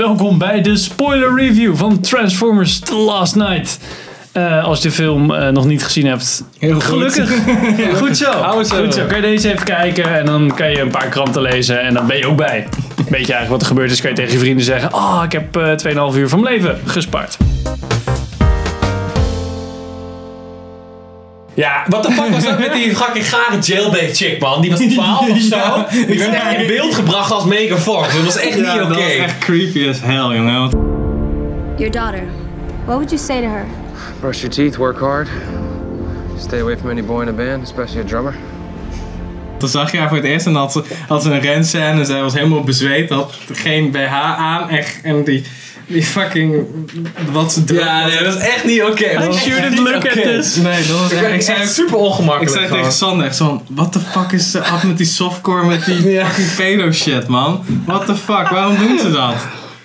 Welkom bij de spoiler review van Transformers The Last Night. Eh, als je de film eh, nog niet gezien hebt, Heel goed. gelukkig. Goed zo. Goed zo. Kan je deze even kijken en dan kan je een paar kranten lezen en dan ben je ook bij. Weet je eigenlijk wat er gebeurd is, kan je tegen je vrienden zeggen: Oh, ik heb eh 2,5 uur van mijn leven gespaard. Ja, wat de fuck was dat met die fucking gare jailbait chick, man? Die was 12 of zo. Die werd echt in beeld gebracht als Megan Fox. Dat was echt Ja, niet dat oké. was echt creepy as hell, jongen. Your daughter. What would you say to her? Brush your teeth, work hard. Stay away from any boy in a band, especially a drummer. Toen zag je haar voor het eerst en had ze, had ze een renscène en zij was helemaal bezweet. Had geen BH aan echt, en die, die fucking... Wat ze droeg. Ja, nee, dat is echt niet oké. I was echt shouldn't look oké. at this. Nee, dat was Ik echt... Ik zei, echt super ik ongemakkelijk. zei gewoon. tegen Sander echt zo what the fuck is er af met die softcore, met die Ja. fucking pedo shit, man? What the fuck, waarom doen ze dat?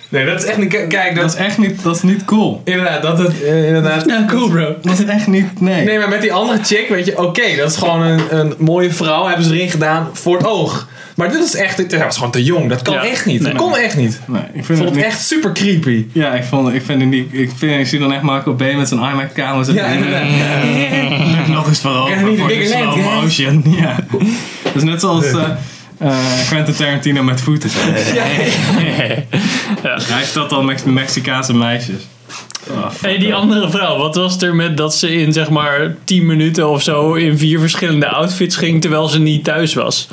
Nee, dat is echt niet... Kijk, Dat dat is echt niet, dat is niet cool. Inderdaad, dat het... eh, inderdaad. Ja, cool bro. Dat is echt niet, nee. Nee, maar met die andere chick, weet je, oké, dat is gewoon een, een mooie vrouw, hebben ze erin gedaan voor het oog. Maar dit is echt, dat was gewoon te jong, dat kan Ja. echt niet. Nee. Dat kon echt niet. Nee, ik vind vond het niet- echt super creepy. Ja, ik, vond, ik vind het niet. Ik, vind, ik zie dan echt Marco B met zijn iMac-camera zitten. Ja, inderdaad. Nog eens voorover voor de slow ja. motion. Ja. Dat is net zoals eh eh, Quentin Tarantino met voeten. Hij heeft dat al met Mexicaanse meisjes. Oh, Hey, die andere vrouw, wat was er met dat ze in zeg maar 10 minuten of zo in vier verschillende outfits ging terwijl ze niet thuis was?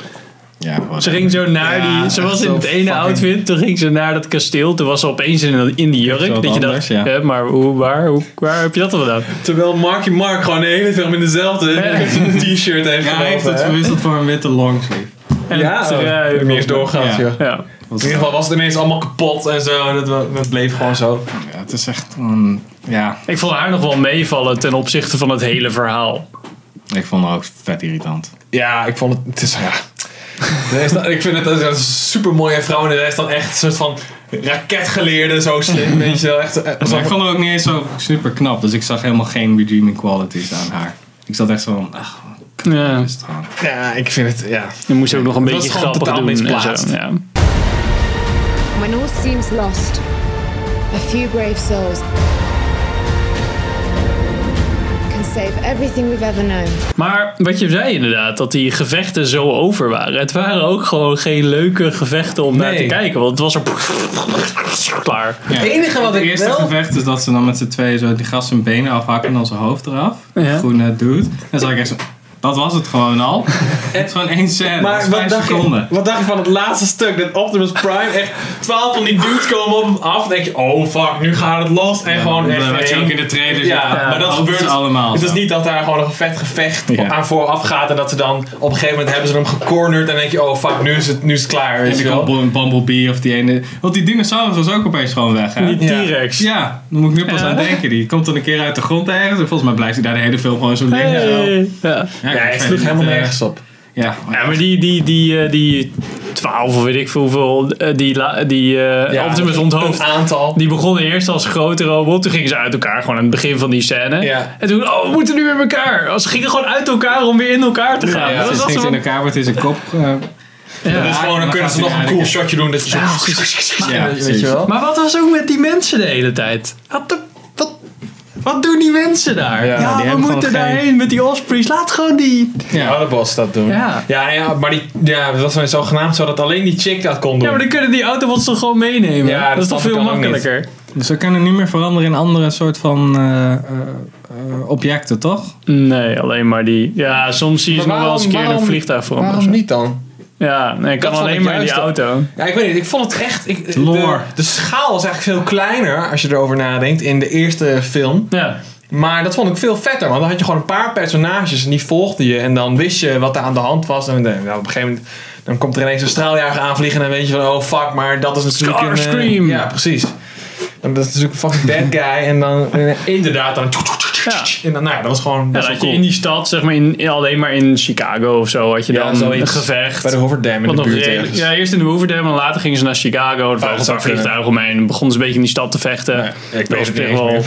Ja, Ze ging zo naar Ja, die. Ze was in het ene outfit, toen ging ze naar dat kasteel. Toen was ze opeens in, in die jurk. Dat je dacht, anders, ja. hè, maar hoe, waar, hoe, waar heb je dat dan gedaan? Terwijl Marky Mark gewoon de hele film in dezelfde t-shirt heeft Ja, hij heeft het verwisseld voor een witte longsleeve. En Ja, het, niet eens doorgehad, Ja. In ieder geval was het ineens allemaal kapot en zo. En dat, dat bleef gewoon zo. Ja, het is echt. Ja, Ik vond haar nog wel meevallen ten opzichte van het hele verhaal. ik vond het ook vet irritant. Ja, ik vond het... Het is... Ja. Dan- ik vind het dat is een super mooie vrouw. En er is dan echt een soort van raketgeleerde, zo slim. Weet je wel. Echt, eh, Maar zo- ik vond het ook niet eens zo super knap. Dus ik zag helemaal geen redeeming qualities aan haar. Ik zat echt zo van... Ach, Ja. ja, ik vind het... Ja. Je moest ook nog een beetje grappig doen. En misplaatst. ja. When all seems lost, a few brave souls can save everything we've ever known. Maar wat je zei inderdaad, dat die gevechten zo over waren. Het waren ook gewoon geen leuke gevechten om naar te kijken. Want het was er klaar. Ja. Het enige wat Het ik eerste wel- gevecht is dat ze dan met z'n tweeën zo die gast zijn benen afhakken en dan zijn hoofd eraf. Ja. Groene dude. En dan zag ik echt zo... Dat was het gewoon al. Het is gewoon één scène. Maar dat wat dacht, je, seconden. wat dacht je van het laatste stuk? Dat Optimus Prime echt 12 van die dudes komen op hem af. Dan denk je, oh fuck, nu gaat het los. En gewoon dat echt had je ook in de trailer Ja, maar dat Dat gebeurt allemaal Het is zo. niet dat daar gewoon een vet gevecht Ja. aan vooraf gaat. En dat ze dan op een gegeven moment hebben ze hem gecornerd. En dan denk je, oh fuck, nu is het, nu is het klaar. Weet En een Bumblebee of die ene... Want die dinosaurus was ook opeens gewoon weg, hè? Die Ja. T-Rex. Ja, daar moet ik nu pas Ja. aan denken. Die komt dan een keer uit de grond ergens. En volgens mij blijft hij daar de hele film gewoon zo liggen. Hey. Ja. Ja, weet sloeg helemaal eh, nergens op. Ja, Ja, maar die, die, die, eh, die 12 of weet ik veel hoeveel, eh, die, die eh Ja, Optimus onthoofd. Een aantal. Die begonnen eerst als grote robot. Toen gingen ze uit elkaar, gewoon aan het begin van die scène. Ja. En toen, oh, we moeten nu in elkaar. Ze gingen gewoon uit elkaar om weer in elkaar te gaan. Ja, dat zo... in elkaar, wordt in zijn kop... eh, Dat is gewoon, dan dan kunnen ze nog een cool shotje doen. Dat je zo... Ja, weet je wel. Maar wat was ook met die mensen de hele tijd? Wat, de, wat, doen die mensen daar? Ja, Ja, die we moeten geen- daarheen met die Ospreys. Laat gewoon die... Ja, de boss dat doen. Ja. Ja, ja, maar die, ja, dat was zo dat alleen die chick dat kon doen. Ja, maar dan kunnen die Autobots toch gewoon meenemen? Ja, dat, dat is toch veel makkelijker? Dus we kunnen niet meer veranderen in andere soort van eh, eh, eh, objecten, toch? Nee, alleen maar die... Ja, soms zie je ze nog wel eens een keer in een vliegtuig voor Waarom niet dan? Ja, nee, kan Dat vond alleen ik maar in die auto. Ja, ik weet niet. Ik vond het echt... Ik, de, Lore. de schaal was eigenlijk veel kleiner, als je erover nadenkt, in de eerste film. Ja. Maar dat vond ik veel vetter, want dan had je gewoon een paar personages en die volgden je. En dan wist je wat er aan de hand was. En dan, nou, op een gegeven moment dan komt er ineens een straaljager aanvliegen en dan weet je van, oh fuck, maar dat is natuurlijk een... eh, Starscream. ja, precies. En dat is natuurlijk een fucking bad guy. En dan eh, inderdaad dan... En dan, nou ja, dat was gewoon Ja, best dat wel je cool. in die stad, zeg maar, in, in- alleen maar in Chicago of zo, had je Ja, dan zoiets. een gevecht. Bij de Hoverdam in de buurt redelijk- ja, eerst in de Hoeverdam en later gingen ze naar Chicago. Er dat vlogen een paar vliegtuigen omheen. En begonnen ze een beetje in die stad te vechten. Ja, ik dat was wel, meer.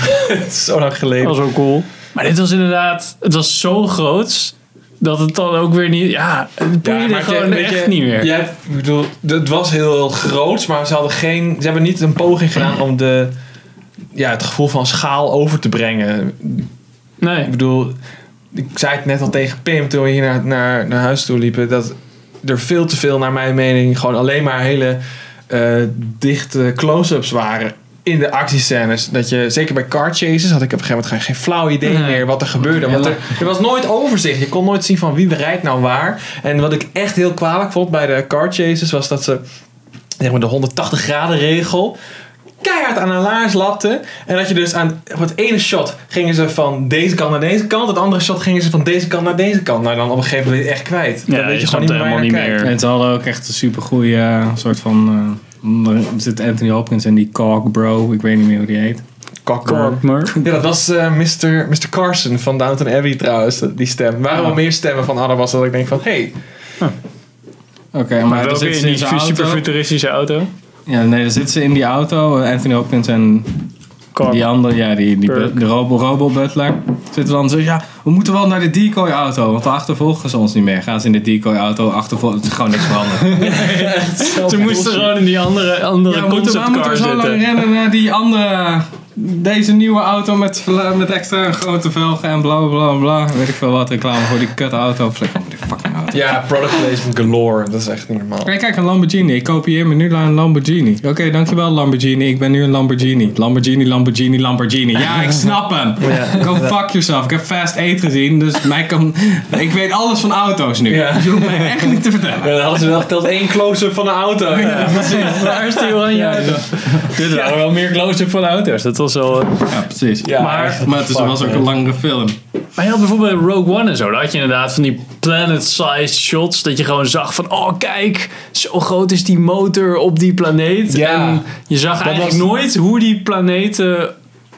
Zo lang geleden. dat was wel cool. Maar dit was inderdaad, het was zo groot. dat het dan ook weer niet... Ja, het boeide gewoon je, echt niet meer. je hebt- ik bedoel, het was heel groot, maar ze hadden geen. Ze hebben niet een poging gedaan om de, ja, het gevoel van schaal over te brengen. Nee. Ik bedoel, ik zei het net al tegen Pim toen we hier naar, naar, naar huis toe liepen, dat er veel te veel, naar mijn mening, gewoon alleen maar hele eh, dichte close-ups waren. In de actiescènes. Dat je, zeker bij car chases, had ik op een gegeven moment geen, geen flauw idee Nee. meer wat er gebeurde. Want er, er was nooit overzicht. Je kon nooit zien van wie rijdt nou waar. En wat ik echt heel kwalijk vond bij de car chases, was dat ze zeg maar, de 180 graden regel keihard aan een laars lapte. En dat je dus aan op het ene shot gingen ze van deze kant naar deze kant. Het andere shot gingen ze van deze kant naar deze kant. Nou, dan op een gegeven moment ben je echt kwijt. Ja, dan weet je je gewoon niet helemaal niet meer. En ze hadden ook echt een super goede soort van. eh, er zit Anthony Hopkins en die Cork Bro, ik weet niet meer hoe die heet. Korkmer. Ja, dat was eh, Mr. Mr. Carson van Downton Abbey trouwens, die stem. Er waren wel meer stemmen van Anna was dat ik denk van, hey, Oké, maar, Maar welke zitten in die super futuristische auto? Ja, nee, dan zitten ze in die auto. eh, Anthony Hopkins en die andere, ja, die, die de robo, robo butler. Zitten dan zo, ja, we moeten wel naar de decoy auto. Want dan achtervolgen ze ons niet meer. Gaan ze in de decoy auto achtervolgen. Het is gewoon niks veranderd. Ze moesten gewoon in die andere, andere Ja, we moeten, we conceptcar moeten zo lang rennen naar die andere... Deze nieuwe auto met, met extra grote velgen en bla bla bla bla. Weet ik veel wat, reclame voor die kut auto. Flikker fucking. Ja, product placement galore. Dat is echt niet normaal. Kijk, kijk, een Lamborghini. Ik kopieer me nu naar een Lamborghini. Oké, dankjewel Lamborghini. Ik ben nu een Lamborghini. Lamborghini, Lamborghini, Lamborghini. Ja, ik snap hem. Go fuck yourself. Ik heb Fast 8 gezien, dus mij kan... Ik weet alles van auto's nu. Ja. Dus je hoeft mij echt niet te vertellen. Ja, dan hadden ze wel geteld één close-up van de auto. Ja, Waar is die oranje auto? Dit waren wel meer close-up van auto's. Dat was wel... eh, Ja, precies. Ja, Maar-. Maar het was ook een langere film. Maar je had bijvoorbeeld Rogue One en zo. Daar had je inderdaad van die planet-sized shots. Dat je gewoon zag van, oh kijk, zo groot is die motor op die planeet. Ja. En je zag eigenlijk was- nooit hoe die planeten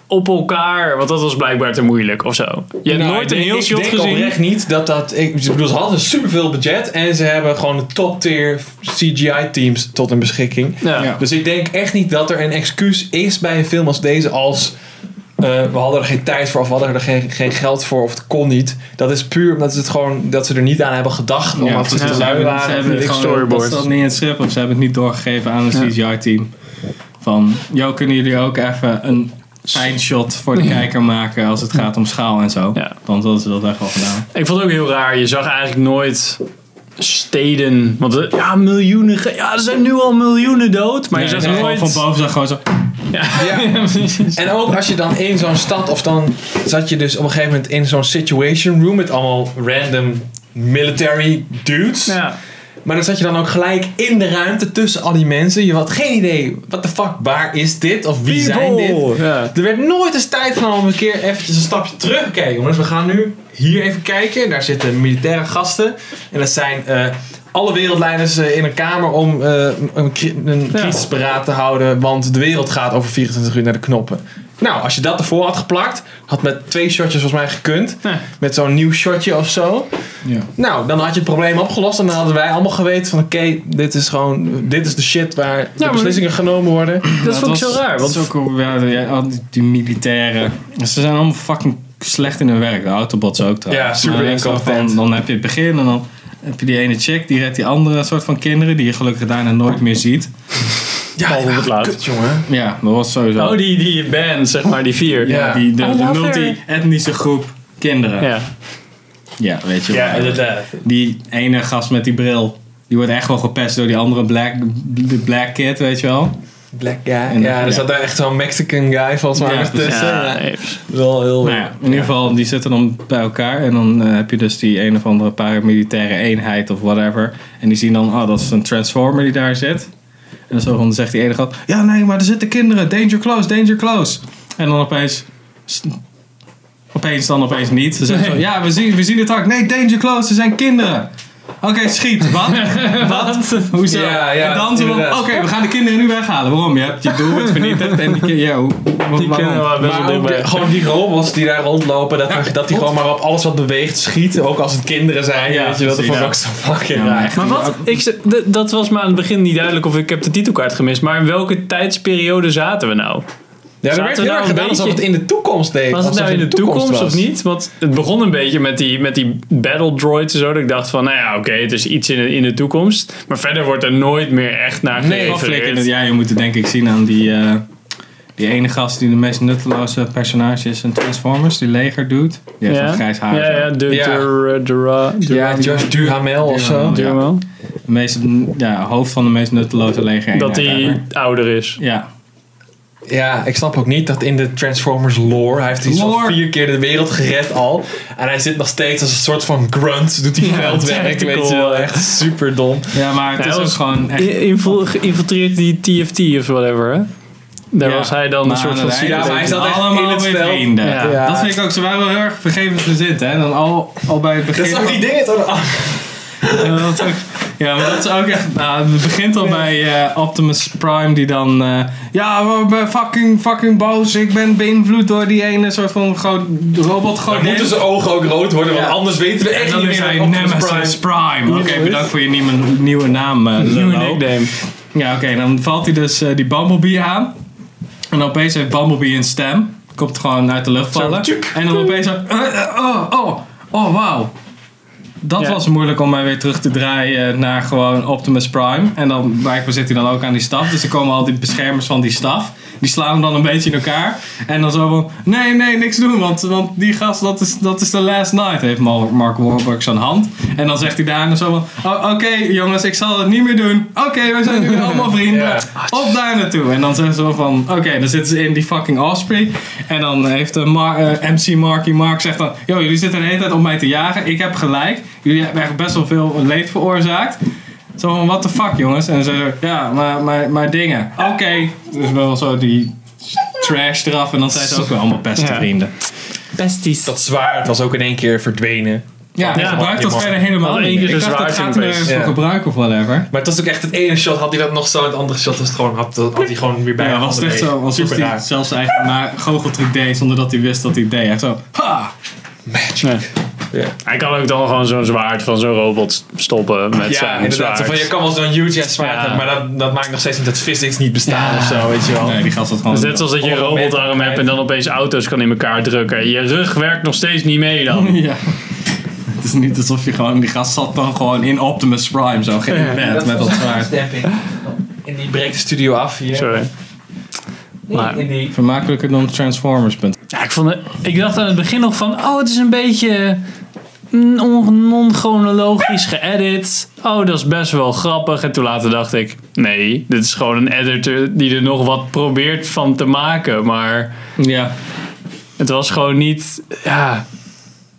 op elkaar... Want dat was blijkbaar te moeilijk of zo. Je hebt Nou, nooit een heel shot Ik denk gezien. oprecht niet dat dat... Ik ik bedoel, ze hadden superveel budget en ze hebben gewoon de top tier CGI teams tot hun beschikking. Ja. Ja. Dus ik denk echt niet dat er een excuus is bij een film als deze als... eh, we hadden er geen tijd voor of we hadden er geen, geen geld voor of het kon niet. Dat is puur omdat, ze het gewoon, dat ze er niet aan hebben gedacht. Omdat ze ze te hebben, lui ze waren. hebben het storyboard. dat niet in het script of ze hebben het niet doorgegeven aan een Ja. CGI-team. Van, joh, kunnen jullie ook even een fijn shot voor de kijker maken als het gaat om schaal en zo? Ja. Dan hadden ze dat echt wel gedaan. Ik vond het ook heel raar. Je zag eigenlijk nooit steden. Want eh, ja, miljoenen. Ja, er zijn nu al miljoenen dood. Maar je Ja, zag nooit. van boven zag gewoon zo. Ja. Ja. En ook als je dan in zo'n stad, of dan zat je dus op een gegeven moment in zo'n situation room met allemaal random military dudes. Ja. Maar dan zat je dan ook gelijk in de ruimte tussen al die mensen. Je had geen idee, what the fuck, waar is dit? Of wie zijn dit? Ja. Er werd nooit eens tijd genomen om een keer eventjes een stapje terug te kijken. Jongens, we gaan nu hier even kijken. Daar zitten militaire gasten. En dat zijn eh, alle wereldleiders eh, in een kamer om eh, een, een crisisberaad te houden. Want de wereld gaat over 24 uur naar de knoppen. Nou, als je dat ervoor had geplakt, had met twee shotjes volgens mij gekund. Ja. Met zo'n nieuw shotje of zo. Ja. Nou, dan had je het probleem opgelost. En dan hadden wij allemaal geweten van oké, dit is gewoon, dit is de shit waar de maar- beslissingen genomen worden. Dat vond ik zo raar. Want ook die, die, militairen. Ze zijn allemaal fucking slecht in hun werk. De Autobots ook trouwens. Ja, super incompetent. van, Dan heb je het begin en dan heb je die ene chick. Die redt die andere soort van kinderen. Die je gelukkig daarna nooit meer ziet. Ja, Behalve op het laatst. kut, jongen. Ja, dat was sowieso. Oh, die, die band, zeg maar, die vier. Ja. die, de, multi-etnische groep kinderen. Ja, Ja. weet je Ja, wel. inderdaad. Die ene gast met die bril. Die wordt echt wel gepest door die andere black, de black kid, weet je wel. Black guy. En- ja, er ja. zat daar echt zo'n Mexican guy volgens mij Ja, tussen. Ja, Ja. Wel heel Nou ja, in ieder geval, die zitten dan bij elkaar. En dan eh, heb je dus die een of andere paramilitaire eenheid of whatever. En die zien dan, oh, dat is een transformer die daar zit. En dan, zo, dan zegt die ene gast, ja nee, maar er zitten kinderen. Danger close, danger close. En dan opeens... Opeens dan opeens niet. Ze zeggen zo, ja, we zien, we zien het ook. Nee, danger close, er zijn kinderen. Oké, schiet. Wat? Wat? Hoezo? Ja, ja, en dan zo van, oké, we gaan de kinderen nu weghalen. Waarom? Je hebt je doelwit vernietigd en die kinderen, ja, hoe, Die waarom? kennen we best gewoon die robots die daar rondlopen, dat, dat die gewoon maar op alles wat beweegt schieten. Ook als het kinderen zijn. Ja, weet je wel, dat precies, vond ik ja. ook zo fucking maar raar. echt. Maar wat? Ik, dat was me aan het begin niet duidelijk of ik heb de titelkaart gemist. Maar in welke tijdsperiode zaten we nou? Ja, er Zaten werd we heel nou erg gedaan alsof het in de toekomst deed. Was het nou in de toekomst, of niet? Want het begon een beetje met die, met die battle droids en zo. Dat ik dacht van, nou ja, oké, het is iets in de, in de toekomst. Maar verder wordt er nooit meer echt naar gerefereerd. het, ja, je moet het denk ik zien aan die, eh, die ene gast die de meest nutteloze personage is in Transformers, die leger doet. Die heeft ja? een grijs haar. Ja, ja, de, Ja. de, de, de, Ja, Josh Duhamel of zo. Duhamel. De meest, ja, hoofd van de meest nutteloze leger. Dat hij ouder is. Ja, Ja, ik snap ook niet dat in de Transformers lore, hij heeft iets van vier keer de wereld gered al. En hij zit nog steeds als een soort van grunt, doet hij veldwerk, tactical, weet je wel. eh. Echt super dom. ja maar het is ook gewoon echt... Geïnfiltreerd die TFT of whatever, hè? Daar Ja. was hij dan een soort van... Ja, maar hij zat echt allemaal in het vrienden. Ja. Ja. Dat vind ik ook. Ze waren wel heel erg vergevensgezind, hè. En dan al, al bij het begin... Dat is ook die dingen toch? Dat ook, ja, maar dat is ook echt. Nou, het begint al bij eh, Optimus Prime, die dan. eh, ja, we ben fucking, fucking boos. Ik ben beïnvloed door die ene soort van groot robot. Dan moeten zijn ogen ook rood worden, want Ja. anders weten we echt niet meer hij Nemesis Prime. Oké, bedankt voor je nieuwe, nieuwe naam. eh, Nieuwe nickname. Ja, oké, dan valt hij dus eh, die Bumblebee aan. En opeens heeft Bumblebee een stem. Komt gewoon uit de lucht vallen. En dan opeens zo... eh, eh, oh, oh, oh, wauw. Dat Ja. was moeilijk om mij weer terug te draaien naar gewoon Optimus Prime. En dan blijkbaar zit hij dan ook aan die staf. Dus er komen al die beschermers van die staf. Die slaan hem dan een beetje in elkaar. En dan zo van... Nee, nee, niks doen. Want, want die gast, dat is, dat is de last night. Heeft Mark Wahlberg zijn hand. En dan zegt hij daarna zo van... "Oh, Oké jongens, ik zal het niet meer doen. Oké, we zijn nu allemaal vrienden. Op daar naartoe. En dan zeggen ze zo van... Oké, dan zitten ze in die fucking Osprey. En dan heeft de Mar- eh, MC Marky Mark zegt dan... Yo, jullie zitten de hele tijd op mij te jagen. Ik heb gelijk. Jullie hebben echt best wel veel leed veroorzaakt. Zo van, what the fuck jongens? En ze zeggen, ja, maar, maar, maar dingen. Oké. Dus wel zo die trash eraf. En dan zijn ze ook weer allemaal beste Ja. vrienden. Besties. Dat zwaard was ook in één keer verdwenen. Ja, Ja, gebruikt dat verder helemaal niet. één keer Ik dacht, dat zwaard gaat er voor gebruiken of whatever. Maar het was ook echt het ene shot, had hij dat nog zo, het andere shot was het gewoon, had, had hij gewoon weer bij Ja, was echt zo. Alsof Super hij raar. zelfs zijn eigen ma- goocheltruc deed zonder dat hij wist dat hij deed. Echt zo, ha! Ja. Ja. Hij kan ook dan gewoon zo'n zwaard van zo'n robot stoppen met Ja, zijn inderdaad. zwaard. Van, je kan wel zo'n huge zwaard Ja. hebben, maar dat, dat maakt nog steeds niet dat physics niet bestaan Ja. of zo, weet je wel. Nee, die gast had gewoon... Net zoals dat je een robotarm hebt en dan opeens auto's kan in elkaar drukken. Je rug werkt nog steeds niet mee dan. Ja. Het is niet alsof je gewoon... Die gast zat dan gewoon in Optimus Prime zo. Geen bed met dat zwaard. En die breekt de studio af hier. Sorry. Maar, In. Vermakelijker dan Transformers. Ja, ik, vond het, ik dacht aan het begin nog van, oh het is een beetje non- non-chronologisch geëdit. Oh, dat is best wel grappig. En toen later dacht ik, nee, dit is gewoon een editor die er nog wat probeert van te maken. Maar Ja. het was gewoon niet, ja...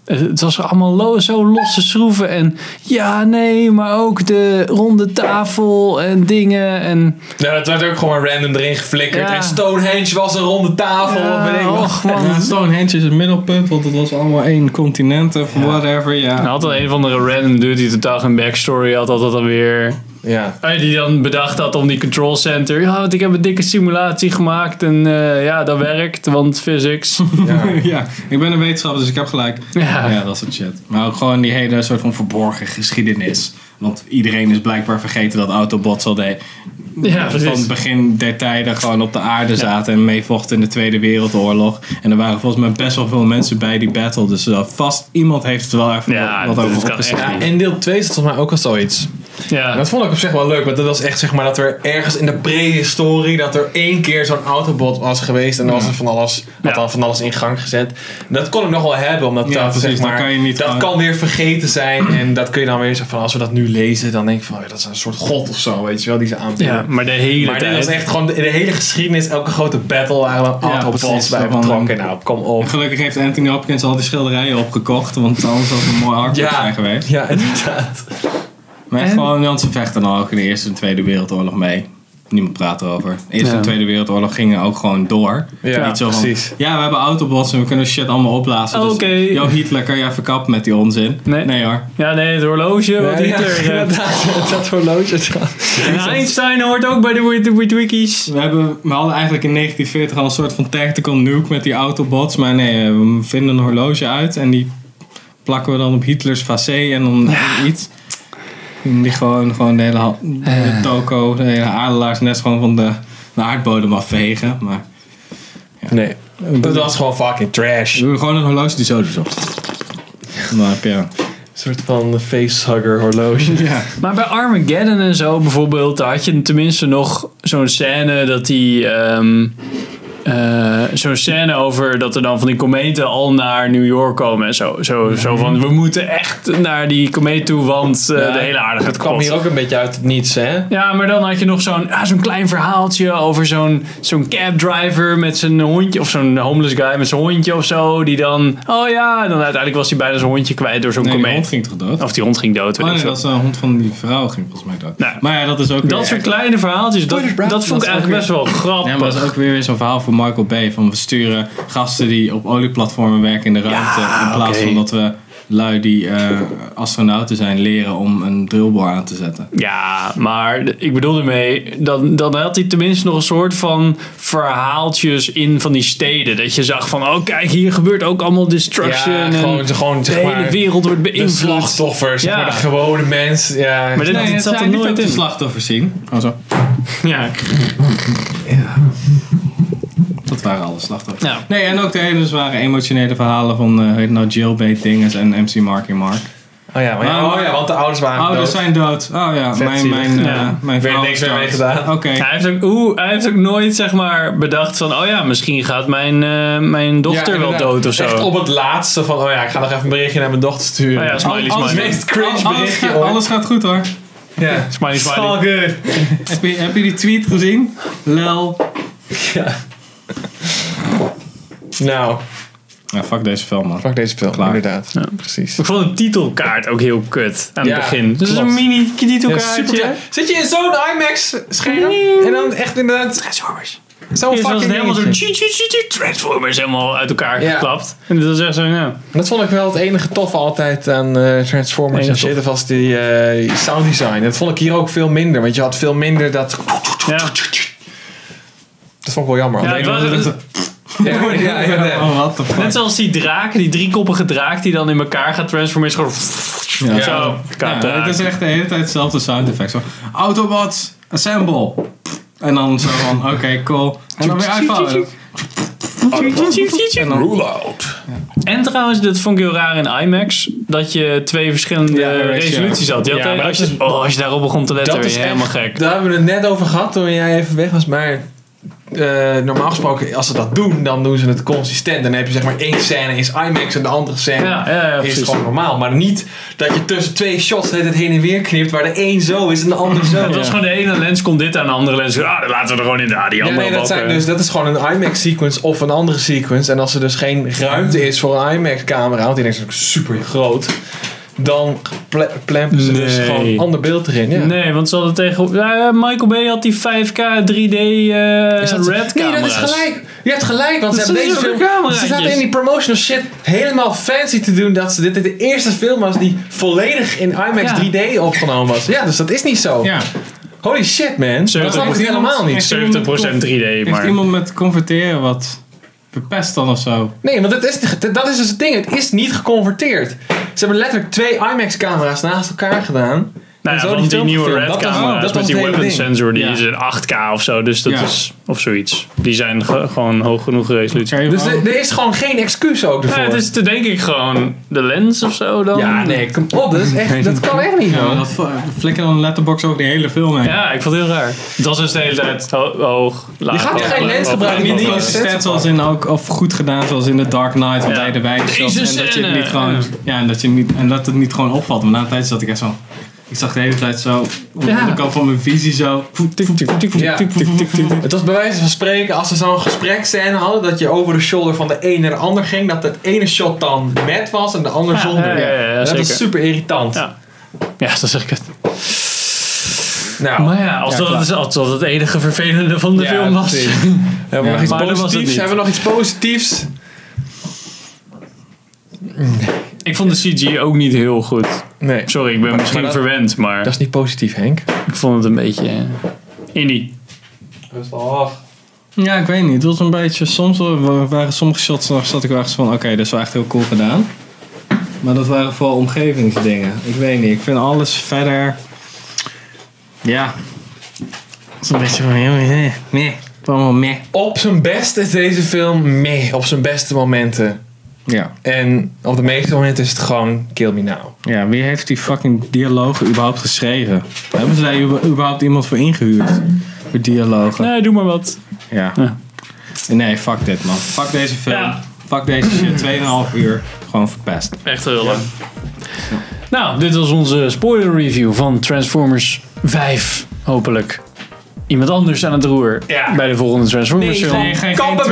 Het was allemaal lo- zo losse schroeven en ja, nee, maar ook de ronde tafel en dingen en Ja, dat werd ook gewoon random erin geflikkerd. Ja. En Stonehenge was een ronde tafel. Ja, weet ik wat. och, man. Ja, Stonehenge is het middelpunt, want het was allemaal één continent of whatever. Ja. Hij had al een of andere random dude die totaal geen backstory had, altijd dan weer. Ja. eh, Die dan bedacht had om die control center. Ja, want ik heb een dikke simulatie gemaakt en eh, ja, dat werkt, want physics. ja. ja, ik ben een wetenschapper, dus ik heb gelijk. Ja. Ja, dat soort shit. Maar ook gewoon die hele soort van verborgen geschiedenis. Want iedereen is blijkbaar vergeten dat Autobots al de, Ja, van het begin der tijden gewoon op de aarde zaten en meevochten in de Tweede Wereldoorlog. En er waren volgens mij best wel veel mensen bij die battle. Dus uh, vast iemand heeft er wel even Ja, wat over opgeschreven. Ja, in deel 2 zat volgens mij ook al zoiets. Ja. En dat vond ik op zich wel leuk, want dat was echt zeg maar dat er ergens in de prehistorie dat er één keer zo'n Autobot was geweest en dan was er van alles, had dan van alles in gang gezet. Dat kon ik nog wel hebben, omdat dat precies, zeg maar, kan je niet dat gewoon- kan weer vergeten zijn en dat kun je dan weer zo van als we dat nu lezen, dan denk ik van oh ja, dat is een soort god of zo, weet je wel, die ze aanbieden. ja, maar de hele Maar dit tijd. was echt gewoon de, de hele geschiedenis, elke grote battle waren dan Ja, Autobots precies, bij betrokken. Nou, kom op. Gelukkig heeft Anthony Hopkins al die schilderijen opgekocht, want anders was het een mooi artwork zijn geweest. ja, inderdaad. Maar echt gewoon, want ze vechten dan ook in de Eerste en Tweede Wereldoorlog mee. Niemand praat erover. De Eerste Ja. en Tweede Wereldoorlog gingen ook gewoon door. Ja, Niet zo van, precies. ja, we hebben autobots en we kunnen shit allemaal opblazen. Dus, Oké. yo, Hitler, kan je even kappen met die onzin? Nee. hoor. Ja, nee, het horloge. Wat Hitler. ja, Ja, inderdaad, dat horloge. En Einstein hoort ook bij de Wit- Wit- Wikis. We, hebben, we hadden eigenlijk in 1940 al een soort van tactical nuke met die autobots. Maar nee, we vinden een horloge uit en die plakken we dan op Hitlers facé en dan iets. Die gewoon, gewoon de hele, de hele toko, de hele adelaarsnest gewoon van de, de aardbodem afvegen. Maar Nee. Dat was gewoon fucking trash. Doe gewoon een horloge die zo dus op. Dan heb je... Een soort van facehugger horloge. Ja. Maar bij Armageddon en zo bijvoorbeeld, daar had je tenminste nog zo'n scène dat die. ehm, eh, zo'n scène over dat er dan van die kometen al naar New York komen en zo. Zo, zo van, we moeten echt naar die komeet toe, want eh, Ja, de hele aarde gaat Het kwam hier ook een beetje uit het niets, hè? Ja, maar dan had je nog zo'n ah, zo'n klein verhaaltje over zo'n zo'n cab driver met zijn hondje. Of zo'n homeless guy met zijn hondje of zo. Die dan, oh ja, en dan uiteindelijk was hij bijna zijn hondje kwijt door zo'n Nee, komeet. hond ging toch dood? Of die hond ging dood, Oh nee, dat is een hond van die vrouw ging volgens mij dood. Nou, maar ja, dat is ook Dat soort kleine verhaaltjes, dat, dat vond ik eigenlijk best wel grappig. Ja, maar dat is ook weer weer zo'n verhaal voor Michael Bay. Van we sturen gasten die op olieplatformen werken in de ruimte. in plaats van dat we lui die eh, astronauten zijn leren om een drillboor aan te zetten. Ja, maar ik bedoel ermee, dan, dan had hij tenminste nog een soort van verhaaltjes in van die steden. Dat je zag van, oh kijk, hier gebeurt ook allemaal destruction. Ja, en gewoon, de hele maar, wereld wordt de beïnvloed. slachtoffers, zeg Ja. maar de gewone mens. Ja. Maar dit, Nee, het zat zijn er nooit de in. slachtoffers zien. Oh zo. Ja. Dat waren alle slachtoffers. Ja. Nee, en ook de hele zware emotionele verhalen van, eh heet het nou, Jailbait Dinges en MC Marky Mark. oh, ja, maar ja, Maar- oh ja, want de ouders waren Ouders dood. zijn dood. Oh ja, Vet mijn, mijn, eh, Ja. mijn Werd vrouw niks is meer mee dood. gedaan. Oké. Hij, heeft ook, oeh, hij heeft ook nooit zeg maar, bedacht van, oh ja, misschien gaat mijn, eh, mijn dochter Ja, wel dood of zo. Echt op het laatste van, oh ja, ik ga nog even een berichtje naar mijn dochter sturen. Oh ja, smiley, Alles- smiley. meest cringe Alles, berichtje gaat, ooit. alles gaat goed hoor. Ja. Smiley, It's smiley. all good. Heb je, heb je die tweet gezien? Lel. Ja. Nou, Ja, fuck deze film man. fuck deze film, Klaar. inderdaad. Precies. Ik vond de titelkaart ook heel kut aan Ja, het begin. Dus klopt. een mini Ja, titelkaartje. Zit je in zo'n IMAX scherm en dan echt inderdaad Transformers. zo'n Eerst was het fucking helemaal zo Transformers helemaal uit elkaar Ja. geklapt. En dat is echt zo, ja. Dat vond ik wel het enige toffe altijd aan eh, Transformers en shit. Dat was die eh, sound design. Dat vond ik hier ook veel minder. Want je had veel minder dat... ja. Dat vond ik wel jammer. Ja, het was- ja, ja, ja, ja. Oh, what the fuck. Net zoals die draak, die driekoppige draak die dan in elkaar gaat transformeren. Is gewoon Ja. zo. Ja, het is echt de hele tijd hetzelfde sound effect. Zo, Autobots, assemble. En dan zo van, oké, cool. En dan weer uitvallen. Rule out. En trouwens, dat vond ik heel raar in IMAX. Dat je twee verschillende Ja, resoluties had. Je had Ja, maar als, dat je, is- oh, als je daarop begon te letten, Dat helemaal echt- gek. Daar hebben we het net over gehad toen jij even weg was. Maar eh, normaal gesproken, als ze dat doen, dan doen ze het consistent. Dan heb je zeg maar één scène is IMAX en de andere scène Ja, ja, ja, is gewoon normaal. Maar niet dat je tussen twee shots het heen en weer knipt, waar de één zo is en de ander zo. Het was gewoon de ene lens kon dit aan de andere lens. Ah, dan laten we er gewoon in de ah, die Ja, andere nee, dat, zijn dus, dat is gewoon een IMAX sequence of een andere sequence. En als er dus geen ruimte is voor een IMAX camera, want die is natuurlijk super groot, dan plempen ze dus Nee. gewoon een ander beeld erin. Ja. Nee, want ze hadden tegen... Ja, Michael Bay had die 5K 3D eh Is dat- red nee, camera's. dat is gelijk. Je hebt gelijk, want Dat ze hebben deze film... Ze zaten in die promotional shit helemaal fancy te doen dat ze dit de eerste film was die volledig in IMAX Ja. 3D opgenomen was. Ja, dus dat is niet zo. ja. Holy shit, man. Dat snap ik Heeft helemaal niet. 70% 3D, Heeft maar... iemand met converteren wat verpest dan of zo? Nee, want dat is, dat is dus het ding. Het is niet geconverteerd. Ze hebben letterlijk twee IMAX-camera's naast elkaar gedaan. Nou ja, zo want die nieuwe red Dat was- camera's dat met die weapon ding. sensor, die Ja. is in 8K of zo. Dus dat Ja. is... Of zoiets. Die zijn ge- gewoon hoog genoeg resolutie. Dus gewoon- er, er is gewoon geen excuus ook ervoor. Ja, het is te denk ik gewoon de lens of zo dan. Ja, nee, op. Dat, is echt, dat kan echt niet, Ja, dat flikken dan letterbox ook de hele film heen. Ja, ik vond het heel raar. Het was dus de hele tijd ho- hoog, laag. Je gaat geen lens gebruiken die niet is- consistent zoals in ook, of goed gedaan zoals in The Dark Knight, Ja. hij de shots en dat je niet gewoon, ja, en dat je niet, en dat het niet gewoon opvalt. Maar na een tijd zat ik echt zo, ik zag de hele tijd zo, op de onderkant van mijn visie zo, Ja. Het was bij wijze van spreken, als ze zo'n gesprekscène hadden, dat je over de shoulder van de een naar de ander ging, dat het ene shot dan met was en de ander Ja, zonder. ja, ja, ja, dat zeker. is super irritant. Ja. Ja, dat zeg ik het. Nou, Maar ja, als, Ja, dat, het, als dat het enige vervelende van de Ja, film was. hebben we Ja, nog iets positiefs? Hebben we nog iets positiefs? Ik vond de CG ook niet heel goed. Nee. Sorry, ik ben Maar- misschien maar dat- verwend, maar Dat is niet positief, Henk. ik vond het een beetje eh, indie. Ja, ik weet niet. Het was een beetje, soms wa- waren sommige shots, dan zat ik wel echt van, oké, dat is wel echt heel cool gedaan. Maar dat waren vooral omgevingsdingen. Ik weet niet, ik vind alles verder, ja, het is een beetje van, nee, nee. allemaal meh. Op zijn best is deze film meh. Op zijn beste momenten. Ja. En op de meeste momenten is het gewoon kill me now. ja, wie heeft die fucking dialogen überhaupt geschreven? Hebben ze daar überhaupt iemand voor ingehuurd? Voor dialogen? Nee, doe maar wat. Ja. Ja. Nee, fuck dit man. Fuck deze film. Ja. Fuck deze shit. 2,5 uur. Gewoon verpest. Echt heel lang. Nou, dit was onze spoiler review van Transformers 5. Hopelijk. Iemand anders aan het roer Ja. bij de volgende Transformers film. nee, geen- met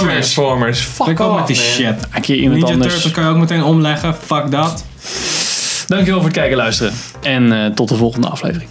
Transformers. Fuck off, met die man. shit. Een keer iemand Ninja anders. Turtles kan je ook meteen omleggen. Fuck dat. Dankjewel voor het kijken en luisteren. En eh, tot de volgende aflevering.